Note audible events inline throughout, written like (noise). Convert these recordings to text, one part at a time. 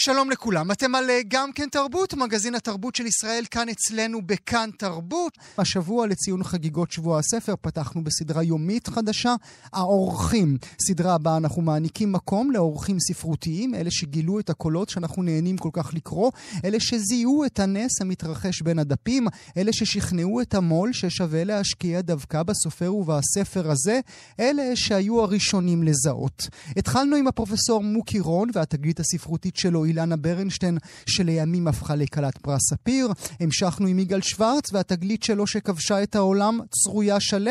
שלום לכולם, אתם על אה, גם כן תרבות, מגזין התרבות של ישראל כאן אצלנו בכאן תרבות. השבוע לציון חגיגות שבוע הספר פתחנו בסדרה יומית חדשה, האורחים. סדרה הבאה אנחנו מעניקים מקום לאורחים ספרותיים, אלה שגילו את הקולות שאנחנו נהנים כל כך לקרוא, אלה שזיהו את הנס המתרחש בין הדפים, אלה ששכנעו את המו"ל ששווה להשקיע דווקא בסופר ובספר הזה, אלה שהיו הראשונים לזהות. התחלנו עם הפרופסור מוקי רון והתגלית הספרותית שלו אילנה ברנשטיין, שלימים הפכה לכלת פרס ספיר. המשכנו עם יגאל שוורץ והתגלית שלו שכבשה את העולם, צרויה שלו.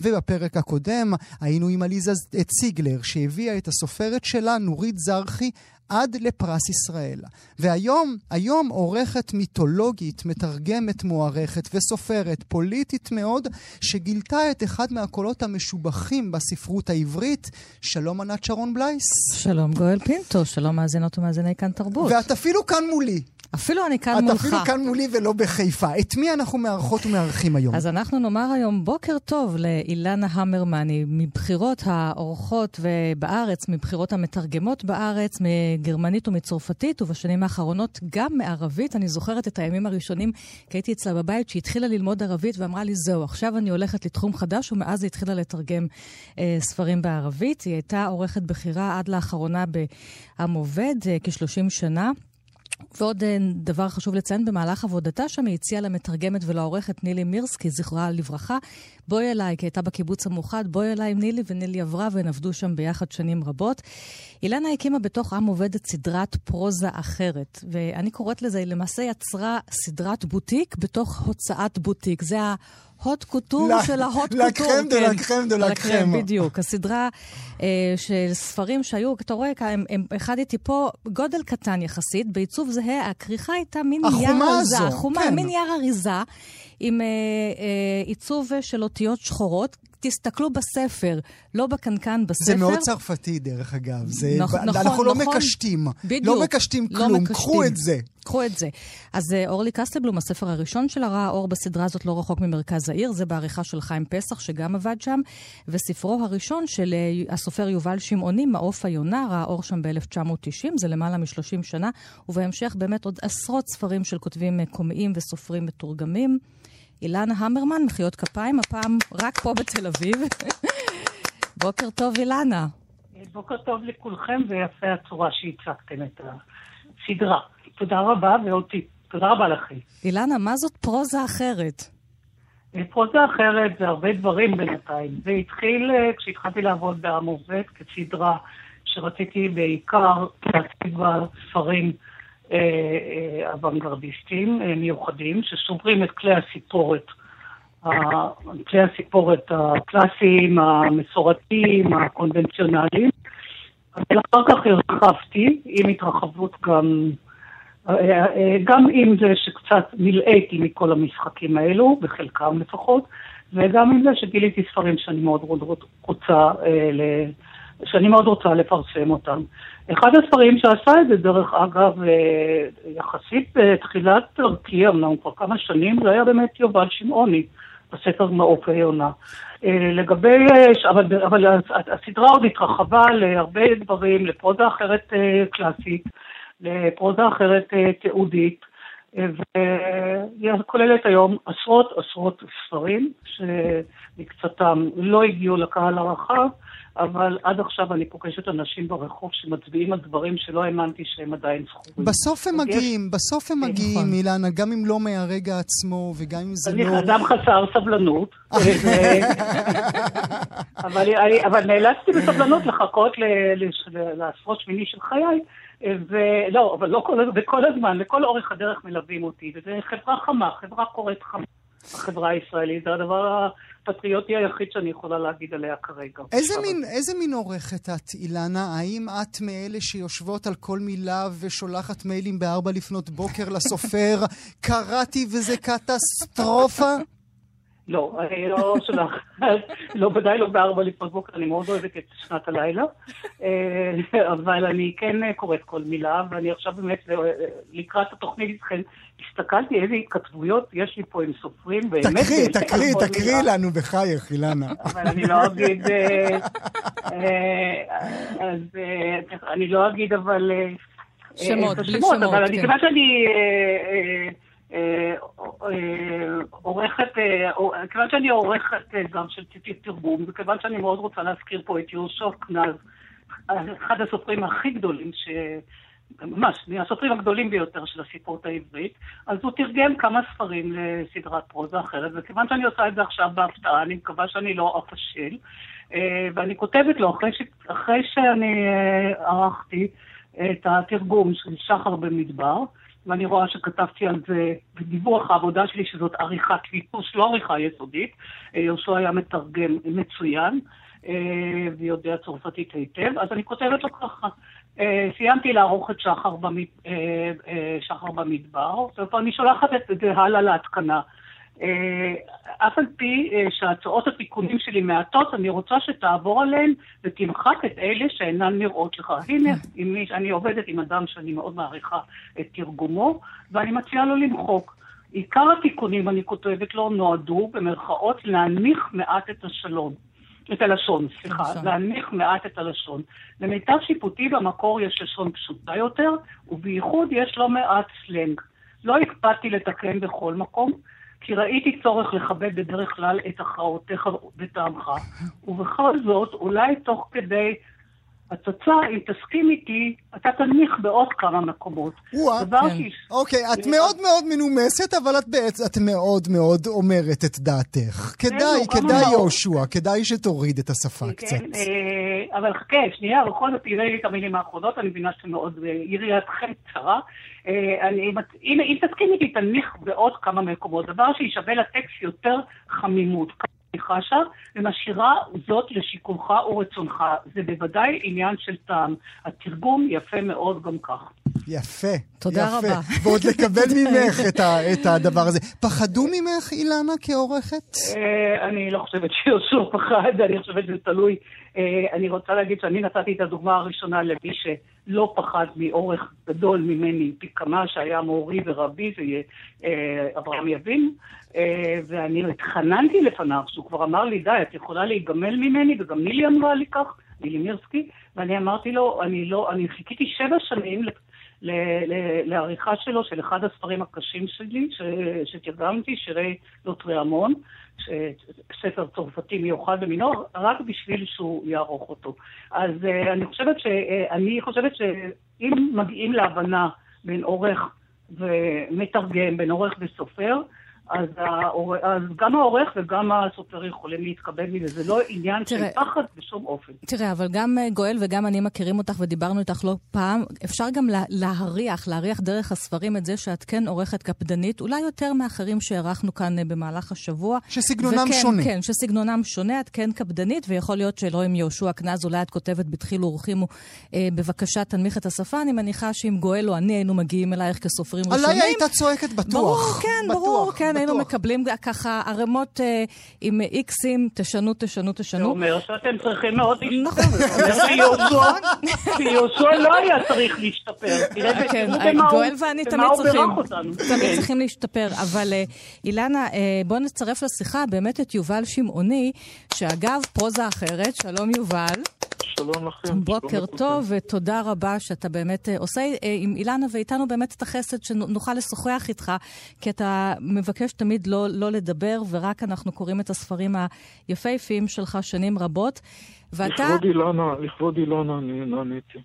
ובפרק הקודם היינו עם עליזה ציגלר, שהביאה את הסופרת שלה, נורית זרחי, עד לפרס ישראל. והיום, היום עורכת מיתולוגית, מתרגמת מוערכת וסופרת פוליטית מאוד, שגילתה את אחד מהקולות המשובחים בספרות העברית. שלום ענת שרון בלייס. שלום גואל פינטו, שלום מאזינות ומאזיני כאן תרבות. ואת אפילו כאן מולי. אפילו אני כאן את מולך. את אפילו כאן מולי ולא בחיפה. את מי אנחנו מארחות ומארחים היום? אז אנחנו נאמר היום בוקר טוב לאילנה המרמן, היא מבחירות האורחות בארץ, מבחירות המתרגמות בארץ, מגרמנית ומצרפתית, ובשנים האחרונות גם מערבית. אני זוכרת את הימים הראשונים, כי הייתי אצלה בבית, שהיא התחילה ללמוד ערבית ואמרה לי, זהו, עכשיו אני הולכת לתחום חדש, ומאז היא התחילה לתרגם אה, ספרים בערבית. היא הייתה עורכת בכירה עד לאחרונה בעם עובד, אה, כ-30 שנה. ועוד אה, דבר חשוב לציין, במהלך עבודתה שם היא הציעה למתרגמת ולעורכת נילי מירסקי, זכרה לברכה, בואי אליי, כי הייתה בקיבוץ המאוחד, בואי אליי עם נילי, ונילי עברה והן עבדו שם ביחד שנים רבות. אילנה הקימה בתוך עם עובדת סדרת פרוזה אחרת, ואני קוראת לזה, היא למעשה יצרה סדרת בוטיק בתוך הוצאת בוטיק. זה ה... haute couture של ה haute couture. la crème de la crème de la crème. בדיוק. הסדרה אה, של ספרים שהיו, אתה רואה, הם, אחד איתי פה, גודל קטן יחסית, בעיצוב זהה, הכריכה הייתה מין נייר אריזה. החומה הזו, כן. מין נייר אריזה. עם אה, אה, עיצוב של אותיות שחורות. תסתכלו בספר, לא בקנקן בספר. זה מאוד צרפתי, דרך אגב. זה, נכון, נכון. אנחנו לא נכון, מקשטים. בדיוק. לא מקשטים לא כלום, לא מקשטים. קחו את זה. קחו את זה. אז אה, אורלי קסטלבלום, הספר הראשון שלה, ראה אור בסדרה הזאת לא רחוק ממרכז העיר, זה בעריכה של חיים פסח, שגם עבד שם, וספרו הראשון של אה, הסופר יובל שמעוני, מעוף היונה, ראה אור שם ב-1990, זה למעלה מ-30 שנה, ובהמשך באמת עוד עשרות ספרים של כותבים מקומיים וסופרים מתורגמים. אילנה המרמן, מחיאות כפיים, הפעם רק פה בתל אביב. (laughs) בוקר טוב, אילנה. בוקר טוב לכולכם, ויפה הצורה שהצגתם את הסדרה. תודה רבה, ואותי. תודה רבה לכם. אילנה, מה זאת פרוזה אחרת? אה, פרוזה אחרת זה הרבה דברים בינתיים. זה התחיל אה, כשהתחלתי לעבוד בעם עובד כסדרה שרציתי בעיקר להציג בה ספרים אוונגרדיסטים אה, מיוחדים, שסוברים את כלי הסיפורת, כלי הסיפורת הקלאסיים, המסורתיים, הקונבנציונליים. אבל אחר כך הרחבתי, עם התרחבות גם, גם עם זה שקצת מילאתי מכל המשחקים האלו, בחלקם לפחות, וגם עם זה שגיליתי ספרים שאני מאוד רוצה, שאני מאוד רוצה לפרסם אותם. אחד הספרים שעשה את זה, דרך אגב, אה, יחסית בתחילת דרכי, אמנם כבר כמה שנים, זה היה באמת יובל שמעוני, בספר מעוף העיונה. אה, לגבי, אה, אבל, אבל הסדרה עוד התרחבה להרבה דברים, לפרוזה אחרת קלאסית, לפרוזה אחרת תיעודית, והיא כוללת היום עשרות עשרות ספרים, שמקצתם לא הגיעו לקהל הרחב. אבל עד עכשיו אני פוגשת אנשים ברחוב שמצביעים על דברים שלא האמנתי שהם עדיין זכורים. בסוף הם מגיעים, בסוף הם כן, מגיעים, נכון. אילנה, גם אם לא מהרגע עצמו, וגם אם זה לא... אני אדם חסר סבלנות, (laughs) אבל נאלצתי בסבלנות לחכות לעשרות שמיני של חיי. ולא, אבל לא כל, וכל הזמן, לכל אורך הדרך מלווים אותי, וזו חברה חמה, חברה קוראת חמה. החברה הישראלית, זה הדבר הפטריוטי היחיד שאני יכולה להגיד עליה כרגע. איזה מין, איזה מין עורכת את, אילנה? האם את מאלה שיושבות על כל מילה ושולחת מיילים בארבע לפנות בוקר לסופר, קראתי וזה קטסטרופה? לא, אני לא שולחת, לא, ודאי לא בארבע לפנות בוקר, אני מאוד אוהבת את שנת הלילה, אה, אבל אני כן קוראת כל מילה, ואני עכשיו באמת, אה, לקראת התוכנית איתכם, הסתכלתי איזה התכתבויות יש לי פה עם סופרים, באמת... תקריא, תקריא, תקריא לנו בחייך, אילנה. אבל אני לא אגיד... אה, אז אני לא אגיד, אבל... שמות, בלי שמות, אבל כן. מכיוון שאני עורכת, כיוון שאני עורכת גם של תרגום, וכיוון שאני מאוד רוצה להזכיר פה את יהושע קנז, אחד הסופרים הכי גדולים ש... ממש, מהסופרים הגדולים ביותר של הספרות העברית, אז הוא תרגם כמה ספרים לסדרת פרוזה אחרת, וכיוון שאני עושה את זה עכשיו בהפתעה, אני מקווה שאני לא אפשל, אה, ואני כותבת לו, אחרי, ש... אחרי שאני אה, ערכתי את התרגום של שחר במדבר, ואני רואה שכתבתי על זה בדיווח העבודה שלי, שזאת עריכת ליטוש, לא עריכה יסודית, אה, יהושע היה מתרגם מצוין. ויודע צרפתית היטב, אז אני כותבת לו ככה, אה, סיימתי לערוך את שחר, במד... אה, אה, שחר במדבר, ואני שולחת את זה הלאה להתקנה. אף על פי שהצעות התיקונים שלי מעטות, אני רוצה שתעבור עליהן ותמחק את אלה שאינן נראות לך. הנה, מי, אני עובדת עם אדם שאני מאוד מעריכה את תרגומו, ואני מציעה לו למחוק. עיקר התיקונים, אני כותבת לו, נועדו במרכאות להנמיך מעט את השלום. את הלשון, סליחה, להנמיך מעט את הלשון. למיטב שיפוטי במקור יש לשון פשוטה יותר, ובייחוד יש לא מעט סלנג. לא הקפדתי לתקן בכל מקום, כי ראיתי צורך לכבד בדרך כלל את הכרעותיך וטעמך, ובכל זאת, אולי תוך כדי התוצאה, אם תסכים איתי, אתה תנמיך בעוד כמה מקומות. וואה, כן. אוקיי, את מאוד מאוד מנומסת, אבל את בעצם, את מאוד מאוד אומרת את דעתך. כדאי, כדאי יהושע, כדאי שתוריד את השפה כן, קצת. אה, אבל חכה, שנייה, בכל זאת תראה לי את המילים האחרונות, אני מבינה שמאוד, אה, יריעתכם קצרה. אה, אם תסכים איתי, תנמיך בעוד כמה מקומות, דבר שישווה לטקסט יותר חמימות. חשה, ומשאירה זאת לשיקולך ורצונך. זה בוודאי עניין של טעם. התרגום יפה מאוד גם כך. יפה. תודה יפה. רבה. ועוד לקבל (laughs) ממך את, ה, את הדבר הזה. פחדו ממך, אילנה, כעורכת? אה, אני לא חושבת (laughs) שיהושע פחד, אני חושבת שזה תלוי. אה, אני רוצה להגיד שאני נתתי את הדוגמה הראשונה למי שלא פחד מעורך גדול ממני, פי כמה שהיה מורי ורבי, זה אה, אברהם יבין. ואני התחננתי לפניו, שהוא כבר אמר לי, די, את יכולה להיגמל ממני, וגם נילי אמרה לי כך, נילי מירסקי, ואני אמרתי לו, אני לא, אני חיכיתי שבע שנים לעריכה שלו, של אחד הספרים הקשים שלי, שתרגמתי, שירי לוטריאמון, ספר צרפתי מיוחד במינו, רק בשביל שהוא יערוך אותו. אז uh, אני חושבת ש... Uh, אני חושבת שאם מגיעים להבנה בין עורך ומתרגם, בין עורך וסופר, אז, העור... אז גם העורך וגם הסופר יכולים להתקבל מזה. זה לא עניין תראה, של פחד בשום אופן. תראה, אבל גם אה, גואל וגם אני מכירים אותך ודיברנו איתך לא פעם. אפשר גם לה, להריח, להריח דרך הספרים את זה שאת כן עורכת קפדנית, אולי יותר מאחרים שהערכנו כאן אה, במהלך השבוע. שסגנונם וכן, שונה. כן, שסגנונם שונה, את כן קפדנית, ויכול להיות שלא עם יהושע קנז, אולי את כותבת בדחילו ורחימו, אה, בבקשה תנמיך את השפה. אני מניחה שאם גואל או אני היינו מגיעים אלייך כסופרים ראשונים... עליי היית צועקת בטוח. ברור, כן, בטוח, ברור, כן. כן, היינו מקבלים ככה ערימות אה, עם איקסים, תשנו, תשנו, תשנו. זה אומר שאתם צריכים מאוד להשתפר. נכון. יהושע לא היה צריך להשתפר. (laughs) כן, גואל ואני תמיד צריכים, תמיד כן. צריכים להשתפר. אבל אה, אילנה, אה, בואו נצרף לשיחה באמת את יובל שמעוני, שאגב, פרוזה אחרת, שלום יובל. שלום לכם. בוקר טוב, ותודה רבה שאתה באמת אה, עושה אה, עם אילנה ואיתנו באמת את החסד שנוכל לשוחח איתך, כי אתה מבקש תמיד לא, לא לדבר, ורק אנחנו קוראים את הספרים היפהפיים שלך שנים רבות. ואתה... לכבוד אילנה, לכבוד אילנה אני נעניתי.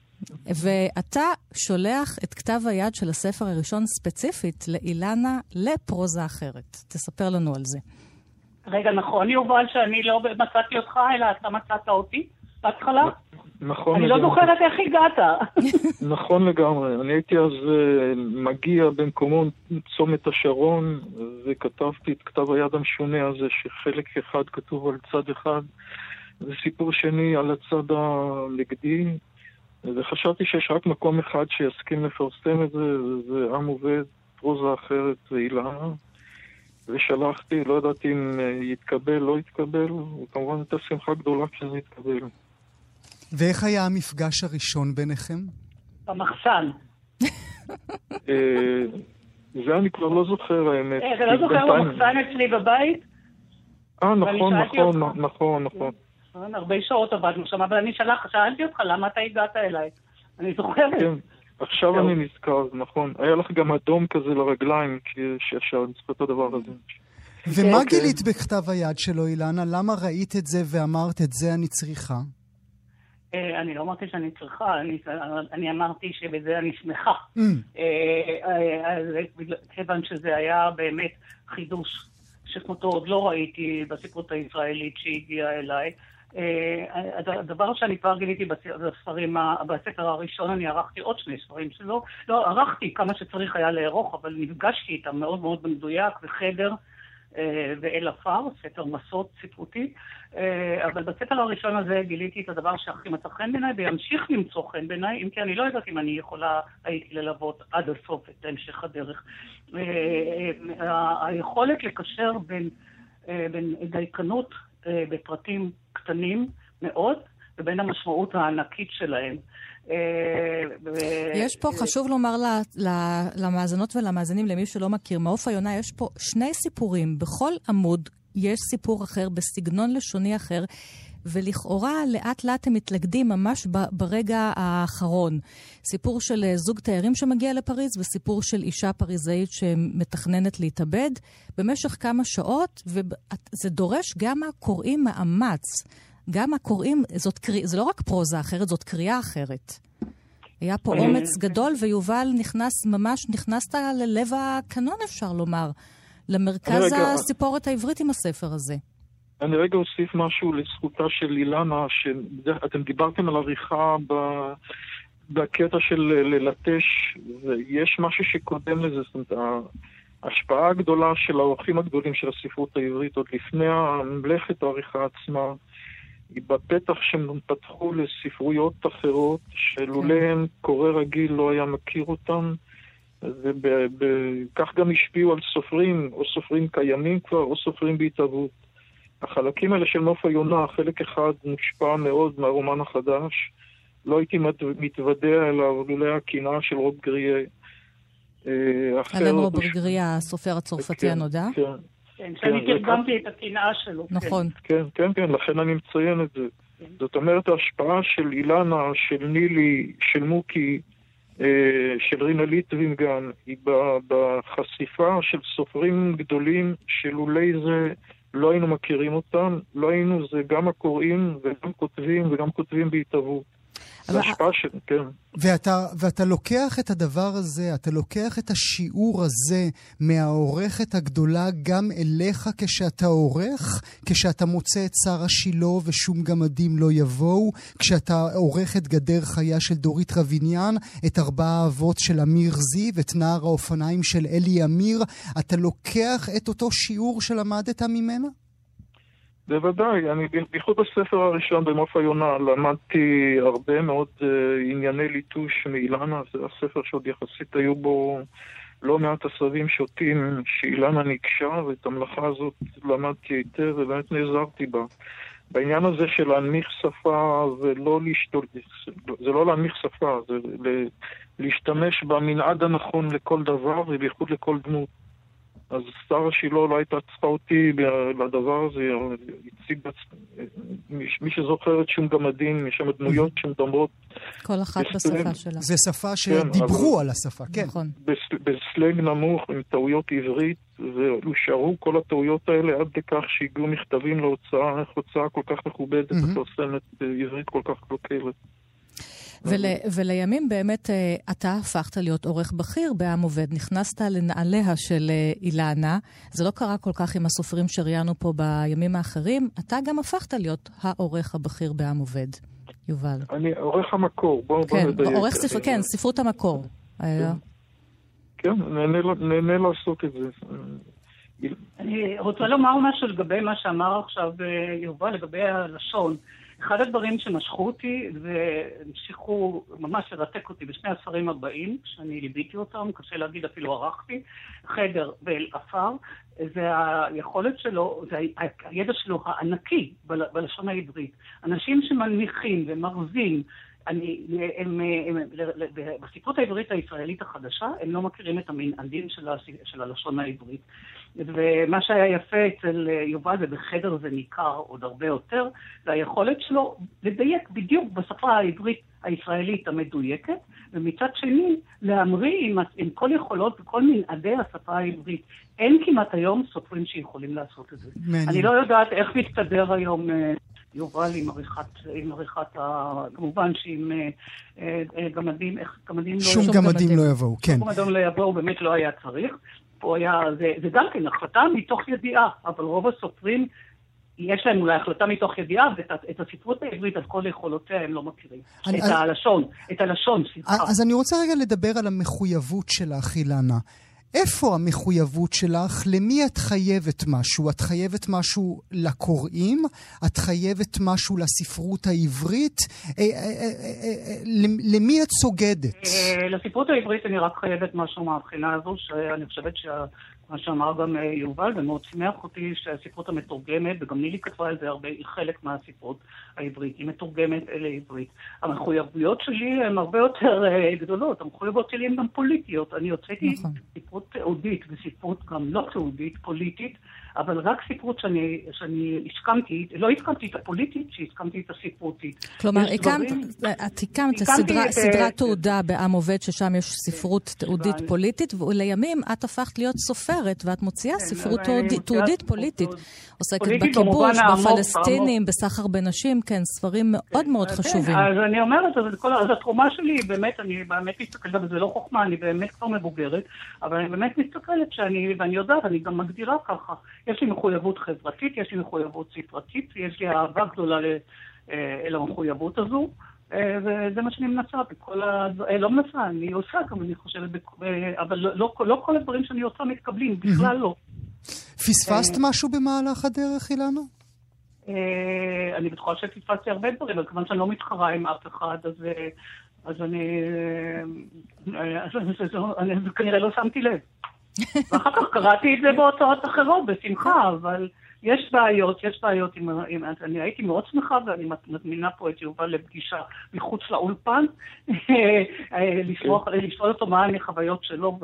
ואתה שולח את כתב היד של הספר הראשון ספציפית לאילנה לפרוזה אחרת. תספר לנו על זה. רגע, נכון, יובל, שאני לא מצאתי אותך, אלא אתה מצאת אותי? בהתחלה? נכון אני לא לגמרי. לא זוכרת איך הגעת. (laughs) נכון לגמרי. אני הייתי אז uh, מגיע במקומו צומת השרון, וכתבתי את כתב היד המשונה הזה, שחלק אחד כתוב על צד אחד, וסיפור שני על הצד הנגדי, וחשבתי שיש רק מקום אחד שיסכים לפרסם את זה, וזה עם עובד, פרוזה אחרת ואילנה. ושלחתי, לא ידעתי אם אה, יתקבל, לא יתקבל, וכמובן הייתה שמחה גדולה כשזה יתקבל. ואיך היה המפגש הראשון ביניכם? במחסן. אה, זה אני כבר לא זוכר, האמת. אתה לא זוכר במחסן אצלי בבית? אה, נכון, נכון, נכון, נכון. הרבה שעות עבדנו שם, אבל אני שאלתי אותך, למה אתה הגעת אליי? אני זוכרת. כן. עכשיו אני נזכר, נכון. היה לך גם אדום כזה לרגליים, שאפשר, אני זוכר את הדבר הזה. ומה אוקיי. גילית בכתב היד שלו, אילנה? למה ראית את זה ואמרת את זה אני צריכה? אה, אני לא אמרתי שאני צריכה, אני, אני אמרתי שבזה אני שמחה. Mm. כיוון שזה היה באמת חידוש שכמותו עוד לא ראיתי בספרות הישראלית שהגיעה אליי. הדבר שאני כבר גיליתי בספרים, בספר הראשון אני ערכתי עוד שני ספרים שלו. לא, ערכתי כמה שצריך היה לערוך, אבל נפגשתי איתם מאוד מאוד במדויק בחדר. אה, ואל עפר, ספר מסות ספרותי, אה, אבל בספר הראשון הזה גיליתי את הדבר שהכי מצא חן בעיניי וימשיך למצוא חן בעיניי, אם כי אני לא יודעת אם אני יכולה הייתי ללוות עד הסוף את המשך הדרך. אה, היכולת לקשר בין דייקנות בפרטים קטנים מאוד ובין המשמעות הענקית שלהם. אה, יש פה, חשוב לומר למאזינות ולמאזינים, למי שלא מכיר, מעוף היונה יש פה שני סיפורים. בכל עמוד יש סיפור אחר, בסגנון לשוני אחר. ולכאורה לאט לאט הם מתלכדים ממש ברגע האחרון. סיפור של אה, זוג תיירים שמגיע לפריז וסיפור של אישה פריזאית שמתכננת להתאבד במשך כמה שעות, וזה דורש גם מהקוראים מאמץ. גם הקוראים, זאת קריאה, זה לא רק פרוזה אחרת, זאת קריאה אחרת. היה פה אומץ גדול, ויובל נכנס, ממש נכנסת ללב הקנון, אפשר לומר, למרכז הסיפורת העברית עם הספר הזה. אני רגע אוסיף משהו לזכותה של אילנה, שאתם דיברתם על עריכה ב... בקטע של ללטש, ויש משהו שקודם לזה, זאת אומרת, ההשפעה הגדולה של האורחים הגדולים של הספרות העברית, עוד לפני מלאכת העריכה עצמה, היא בפתח שהם פתחו לספרויות אחרות, שלולא כן. קורא רגיל לא היה מכיר אותן, וכך גם השפיעו על סופרים, או סופרים קיימים כבר, או סופרים בהתהוות. החלקים האלה של נוף היונה, חלק אחד מושפע מאוד מהרומן החדש. לא הייתי מתוודע אליו לולא הקנאה של רוב גריה. אה, אלן רוב גריה, הסופר הצרפתי כן, הנודע. כן, כן, שאני כן, תרגמתי את הקנאה שלו. כן. נכון. כן, כן, כן, לכן אני מציין את זה. זאת אומרת, ההשפעה של אילנה, של נילי, של מוקי, אה, של רינה ליטוין, היא בחשיפה של סופרים גדולים שלולי זה לא היינו מכירים אותם, לא היינו, זה גם הקוראים וגם כותבים וגם כותבים בהתהוות. זה השפעה של, כן. ואתה, ואתה לוקח את הדבר הזה, אתה לוקח את השיעור הזה מהעורכת הגדולה גם אליך כשאתה עורך, כשאתה מוצא את שר השילה ושום גמדים לא יבואו, כשאתה עורך את גדר חיה של דורית רביניאן, את ארבעה האבות של אמיר זיו, את נער האופניים של אלי אמיר, אתה לוקח את אותו שיעור שלמדת ממנה? בוודאי, אני בייחוד בספר הראשון במוף היונה למדתי הרבה מאוד uh, ענייני ליטוש מאילנה, זה הספר שעוד יחסית היו בו לא מעט עשבים שוטים שאילנה ניגשה, ואת המלאכה הזאת למדתי היטב ובאמת נעזרתי בה. בעניין הזה של להנמיך שפה ולא להשתול... זה לא להנמיך שפה, זה להשתמש במנעד הנכון לכל דבר ובייחוד לכל דמות. אז שרה שילה לא הייתה צריכה אותי לדבר הזה, הציג, מי שזוכר את שום גמדים, יש שם דמויות שמדמרות. כל אחת בשפה שלה. זה שפה שדיברו על השפה, כן. נכון. בסלנג נמוך, עם טעויות עברית, והושארו כל הטעויות האלה עד לכך שהגיעו מכתבים להוצאה, איך הוצאה כל כך מכובדת, מפרסמת עברית כל כך קלוקלת. ול, ולימים באמת אה, אתה הפכת להיות עורך בכיר בעם עובד. נכנסת לנעליה של אה, אילנה. זה לא קרה כל כך עם הסופרים שראיינו פה בימים האחרים. אתה גם הפכת להיות העורך הבכיר בעם עובד. יובל. אני עורך המקור, בואו כן, בוא נדייק. עורך ספר, כן, ספרות המקור. כן, כן נהנה לעשות את זה. אני רוצה לומר משהו לגבי מה שאמר עכשיו אה, יובל, לגבי הלשון. אחד הדברים שמשכו אותי והמשיכו ממש לרתק אותי בשני הספרים הבאים, שאני ליביתי אותם, קשה להגיד אפילו ערכתי, חדר ואל עפר, זה היכולת שלו, זה הידע שלו הענקי בלשון העברית. אנשים שמנמיכים ומרזים אני, הם, הם, הם, בספרות העברית הישראלית החדשה, הם לא מכירים את המנעדים של, של הלשון העברית. ומה שהיה יפה אצל יובל, ובחדר זה ניכר עוד הרבה יותר, זה היכולת שלו לדייק בדיוק בשפה העברית הישראלית המדויקת, ומצד שני, להמריא עם, עם כל יכולות וכל מנעדי השפה העברית. אין כמעט היום סופרים שיכולים לעשות את זה. מעניין. אני לא יודעת איך מסתדר היום אה, יובל עם עריכת, עם עריכת ה... כמובן שעם אה, אה, גמדים, איך גמדים לא... שום גמדים לא יבואו, כן. שום גמדים לא יבואו, באמת לא היה צריך. פה היה, זה, זה גם כן החלטה מתוך ידיעה, אבל רוב הסופרים יש להם אולי החלטה מתוך ידיעה, ואת הספרות העברית על כל יכולותיה הם לא מכירים. אני, את אני, הלשון, את הלשון, סליחה. אז אני רוצה רגע לדבר על המחויבות שלך, אילנה. איפה המחויבות שלך? למי את חייבת משהו? את חייבת משהו לקוראים? את חייבת משהו לספרות העברית? אה, אה, אה, למי את סוגדת? לספרות העברית אני רק חייבת משהו מהבחינה הזו, שאני חושבת שה... מה שאמר גם אה, יובל, ומאוד שימח אותי שהספרות המתורגמת, וגם נילי כתבה על זה הרבה, היא חלק מהספרות העברית, היא מתורגמת לעברית. המחויבויות שלי הן הרבה יותר uh, גדולות, המחויבויות שלי הן גם פוליטיות. אני הוצאתי נכון. ספרות תיעודית וספרות גם לא תיעודית, פוליטית, אבל רק ספרות שאני, שאני הסכמתי, לא הסכמתי את הפוליטית, שהסכמתי את הספרותית. כלומר, הקמת, דברים, את הקמת סדרה, את, סדרת תעודה בעם עובד, ששם יש ספרות תיעודית פוליטית, ולימים את הפכת להיות סופרת, ואת מוציאה כן, ספרות תיעודית פוליטית. עוסקת בכיבוש, בפלסטינים, בסחר בנשים, כן, ספרים מאוד מאוד כן, חשובים. אז אני אומרת, אז התרומה שלי באמת, אני באמת מסתכלת, וזה לא חוכמה, אני באמת כבר מבוגרת, אבל אני באמת מסתכלת שאני, ואני יודעת, אני גם מגדירה ככה. יש לי מחויבות חברתית, יש לי מחויבות ספרתית, יש לי אהבה גדולה אה, אל המחויבות הזו. אה, וזה מה שאני מנסה בכל ה... אה, לא מנסה, אני עושה גם, אני חושבת, אבל לא, לא, לא כל הדברים שאני עושה מתקבלים, בכלל לא. פספסת משהו במהלך הדרך, אילנה? אני בטוחה שפספסתי הרבה דברים, אבל כיוון שאני לא מתחרה עם אף אחד, אז, אז אני... (laughs) אז, אז, אז כנראה לא שמתי לב. ואחר כך קראתי את זה בהוצאות אחרות, בשמחה, אבל יש בעיות, יש בעיות עם... עם אני הייתי מאוד שמחה, ואני מזמינה פה את יובל לפגישה מחוץ לאולפן, לשאול אותו מה החוויות שלו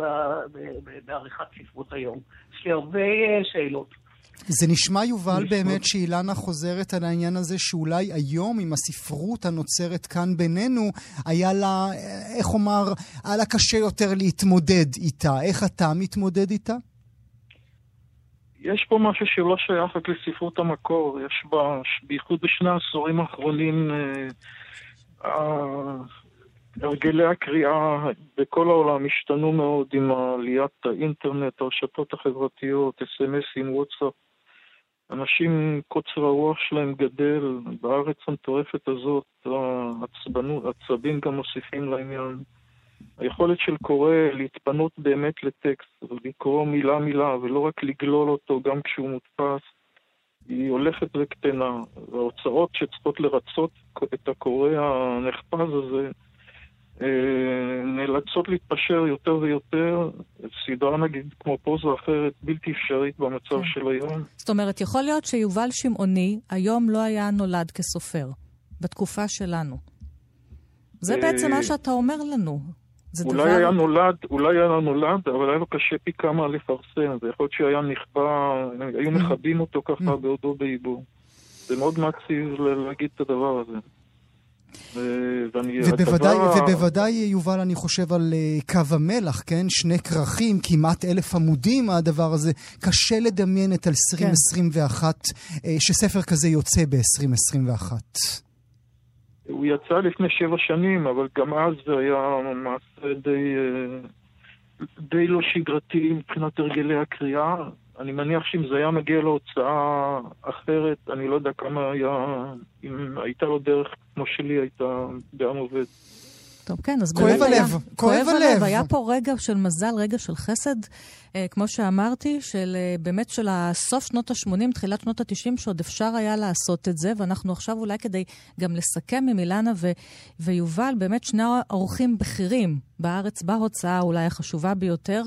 בעריכת ספרות היום. יש לי הרבה אה, שאלות. זה נשמע, יובל, באמת שאילנה חוזרת על העניין הזה שאולי היום, עם הספרות הנוצרת כאן בינינו, היה לה, איך אומר, היה לה קשה יותר להתמודד איתה. איך אתה מתמודד איתה? יש פה משהו שלא שייך רק לספרות המקור. יש בה, בייחוד בשני העשורים האחרונים, אה, הרגלי הקריאה בכל העולם השתנו מאוד עם עליית האינטרנט, הרשתות החברתיות, אס.אם.אסים, וואטסאפ. אנשים, קוצר הרוח שלהם גדל, בארץ המטורפת הזאת, העצבנות, העצבים גם מוסיפים לעניין. היכולת של קורא להתפנות באמת לטקסט ולקרוא מילה מילה ולא רק לגלול אותו גם כשהוא מודפס, היא הולכת וקטנה. וההוצאות שצריכות לרצות את הקורא הנחפז הזה נאלצות להתפשר יותר ויותר. סדרה נגיד כמו פוזה אחרת בלתי אפשרית במצב כן. של היום. זאת אומרת, יכול להיות שיובל שמעוני היום לא היה נולד כסופר, בתקופה שלנו. זה אה, בעצם מה שאתה אומר לנו. אולי. היה נולד, אולי היה נולד, אבל היה לו קשה פי כמה לפרסם, ויכול להיות שהיה נכפה, היו mm. מכבים אותו ככה mm. בעודו בעיבור. זה מאוד מעציב להגיד את הדבר הזה. ובוודאי, הדבר... ובוודאי, יובל, אני חושב על uh, קו המלח, כן? שני כרכים, כמעט אלף עמודים, הדבר הזה. קשה לדמיין את 2021, כן. uh, שספר כזה יוצא ב-2021. הוא יצא לפני שבע שנים, אבל גם אז זה היה מעשה די, uh, די לא שגרתי מבחינת הרגלי הקריאה. אני מניח שאם זה היה מגיע להוצאה אחרת, אני לא יודע כמה היה, אם הייתה לו דרך כמו שלי הייתה בעם עובד. טוב, כן, אז כואב הלב, כואב הלב. היה פה רגע של מזל, רגע של חסד, אה, כמו שאמרתי, של אה, באמת של סוף שנות ה-80, תחילת שנות ה-90, שעוד אפשר היה לעשות את זה, ואנחנו עכשיו אולי כדי גם לסכם עם אילנה ו- ויובל, באמת שני אורחים בכירים בארץ, בהוצאה אולי החשובה ביותר.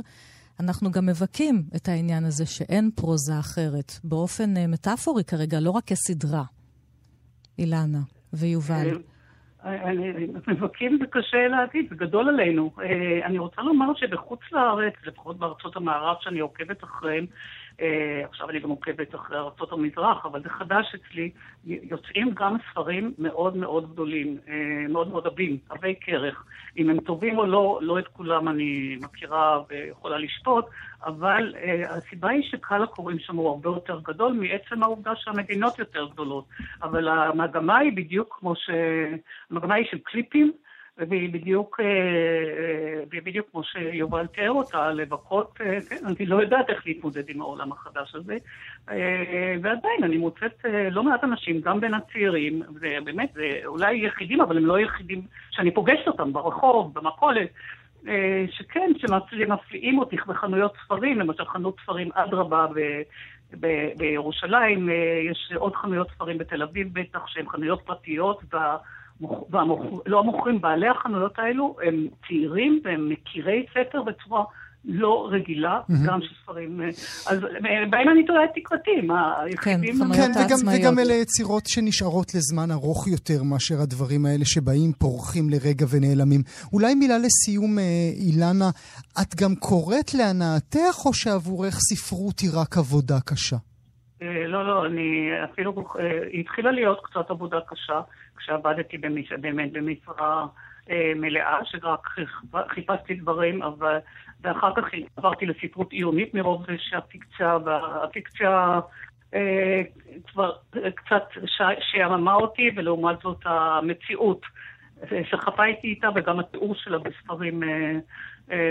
אנחנו גם מבכים את העניין הזה שאין פרוזה אחרת, באופן uh, מטאפורי כרגע, לא רק כסדרה. אילנה ויובל. מבכים זה קשה להגיד, זה גדול עלינו. אה, אני רוצה לומר שבחוץ לארץ, לפחות בארצות המערב שאני עוקבת אחריהם, אה, עכשיו אני גם עוקבת אחרי ארצות המזרח, אבל זה חדש אצלי, יוצאים גם ספרים מאוד מאוד גדולים, אה, מאוד מאוד עבים, עבי כרך. אם הם טובים או לא, לא את כולם אני מכירה ויכולה לשפוט, אבל אה, הסיבה היא שקהל הקוראים שם הוא הרבה יותר גדול מעצם העובדה שהמדינות יותר גדולות. אבל המגמה היא בדיוק כמו ש... המגמה היא של קליפים. והיא בדיוק, אה, אה, והיא בדיוק כמו שיובל תיאר אותה, לבכות, אה, כן, אני לא יודעת איך להתמודד עם העולם החדש הזה. ועדיין, אני מוצאת לא מעט אנשים, גם בין הצעירים, ובאמת, זה אולי יחידים, אבל הם לא יחידים שאני פוגשת אותם ברחוב, במכולת, שכן, שמפליאים אותי בחנויות ספרים, למשל חנות ספרים אדרבה בירושלים, יש עוד חנויות ספרים בתל אביב בטח, שהן חנויות פרטיות, לא המוכרים, בעלי החנויות האלו הם צעירים והם מכירי ספר בצורה לא רגילה, mm-hmm. גם של ספרים, אז בהם אני תולה את תקוותי, מה, היחידים... כן, כן וגם, וגם אלה יצירות שנשארות לזמן ארוך יותר מאשר הדברים האלה שבאים, פורחים לרגע ונעלמים. אולי מילה לסיום, אה, אילנה, את גם קוראת להנאתך, או שעבורך ספרות היא רק עבודה קשה? אה, לא, לא, אני אפילו, אה, התחילה להיות קצת עבודה קשה. כשעבדתי במש... באמת במשרה אה, מלאה, שרק חיפשתי דברים, אבל... ואחר כך עברתי לספרות עיונית מרוב שהפיקציה, והפיקציה אה, כבר קצת שעממה אותי, ולעומת זאת המציאות אה, שחפה איתי איתה, וגם התיאור שלה בספרים, אה,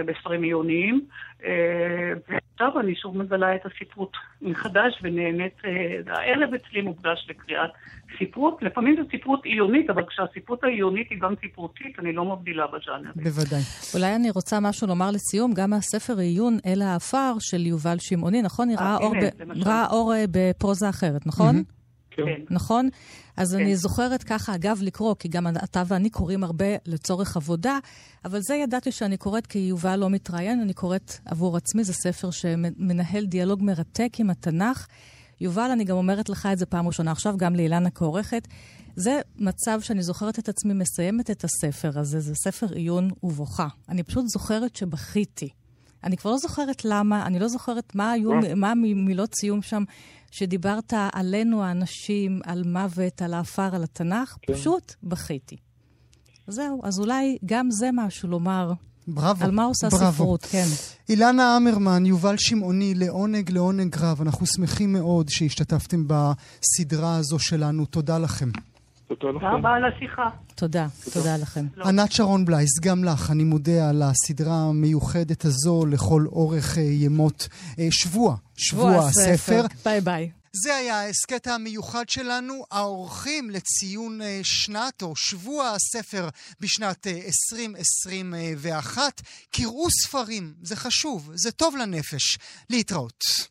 בספרים עיוניים. אה, ועכשיו אני שוב מגלה את הספרות מחדש ונהנית, אה, הערב אצלי מוקדש לקריאת ספרות, לפעמים זו ספרות עיונית, אבל כשהספרות העיונית היא גם ספרותית, אני לא מבדילה בז'אנר. בוודאי. אולי אני רוצה משהו לומר לסיום, גם מהספר עיון אל העפר של יובל שמעוני, נכון? ראה אור, אור בפרוזה אחרת, נכון? כן. נכון? אז כן. אני זוכרת ככה, אגב, לקרוא, כי גם אתה ואני קוראים הרבה לצורך עבודה, אבל זה ידעתי שאני קוראת כי יובל לא מתראיין, אני קוראת עבור עצמי, זה ספר שמנהל דיאלוג מרתק עם התנ"ך. יובל, אני גם אומרת לך את זה פעם ראשונה עכשיו, גם לאילנה כעורכת. זה מצב שאני זוכרת את עצמי מסיימת את הספר הזה, זה ספר עיון ובוכה. אני פשוט זוכרת שבכיתי. אני כבר לא זוכרת למה, אני לא זוכרת מה היו, מה מילות סיום שם. שדיברת עלינו האנשים, על מוות, על העפר, על התנ"ך, כן. פשוט בכיתי. זהו, אז אולי גם זה משהו לומר. בראבו, על מה עושה בראבו. ספרות, כן. אילנה אמרמן, יובל שמעוני, לעונג לעונג רב. אנחנו שמחים מאוד שהשתתפתם בסדרה הזו שלנו. תודה לכם. תודה לכם. תודה רבה על השיחה. תודה, תודה לכם. לא. ענת שרון בלייס, גם לך, אני מודה על הסדרה המיוחדת הזו לכל אורך אה, ימות אה, שבוע, שבוע הספר. ביי ביי. זה היה ההסכת המיוחד שלנו, האורחים לציון אה, שנת או שבוע הספר בשנת 2021. קראו ספרים, זה חשוב, זה טוב לנפש. להתראות.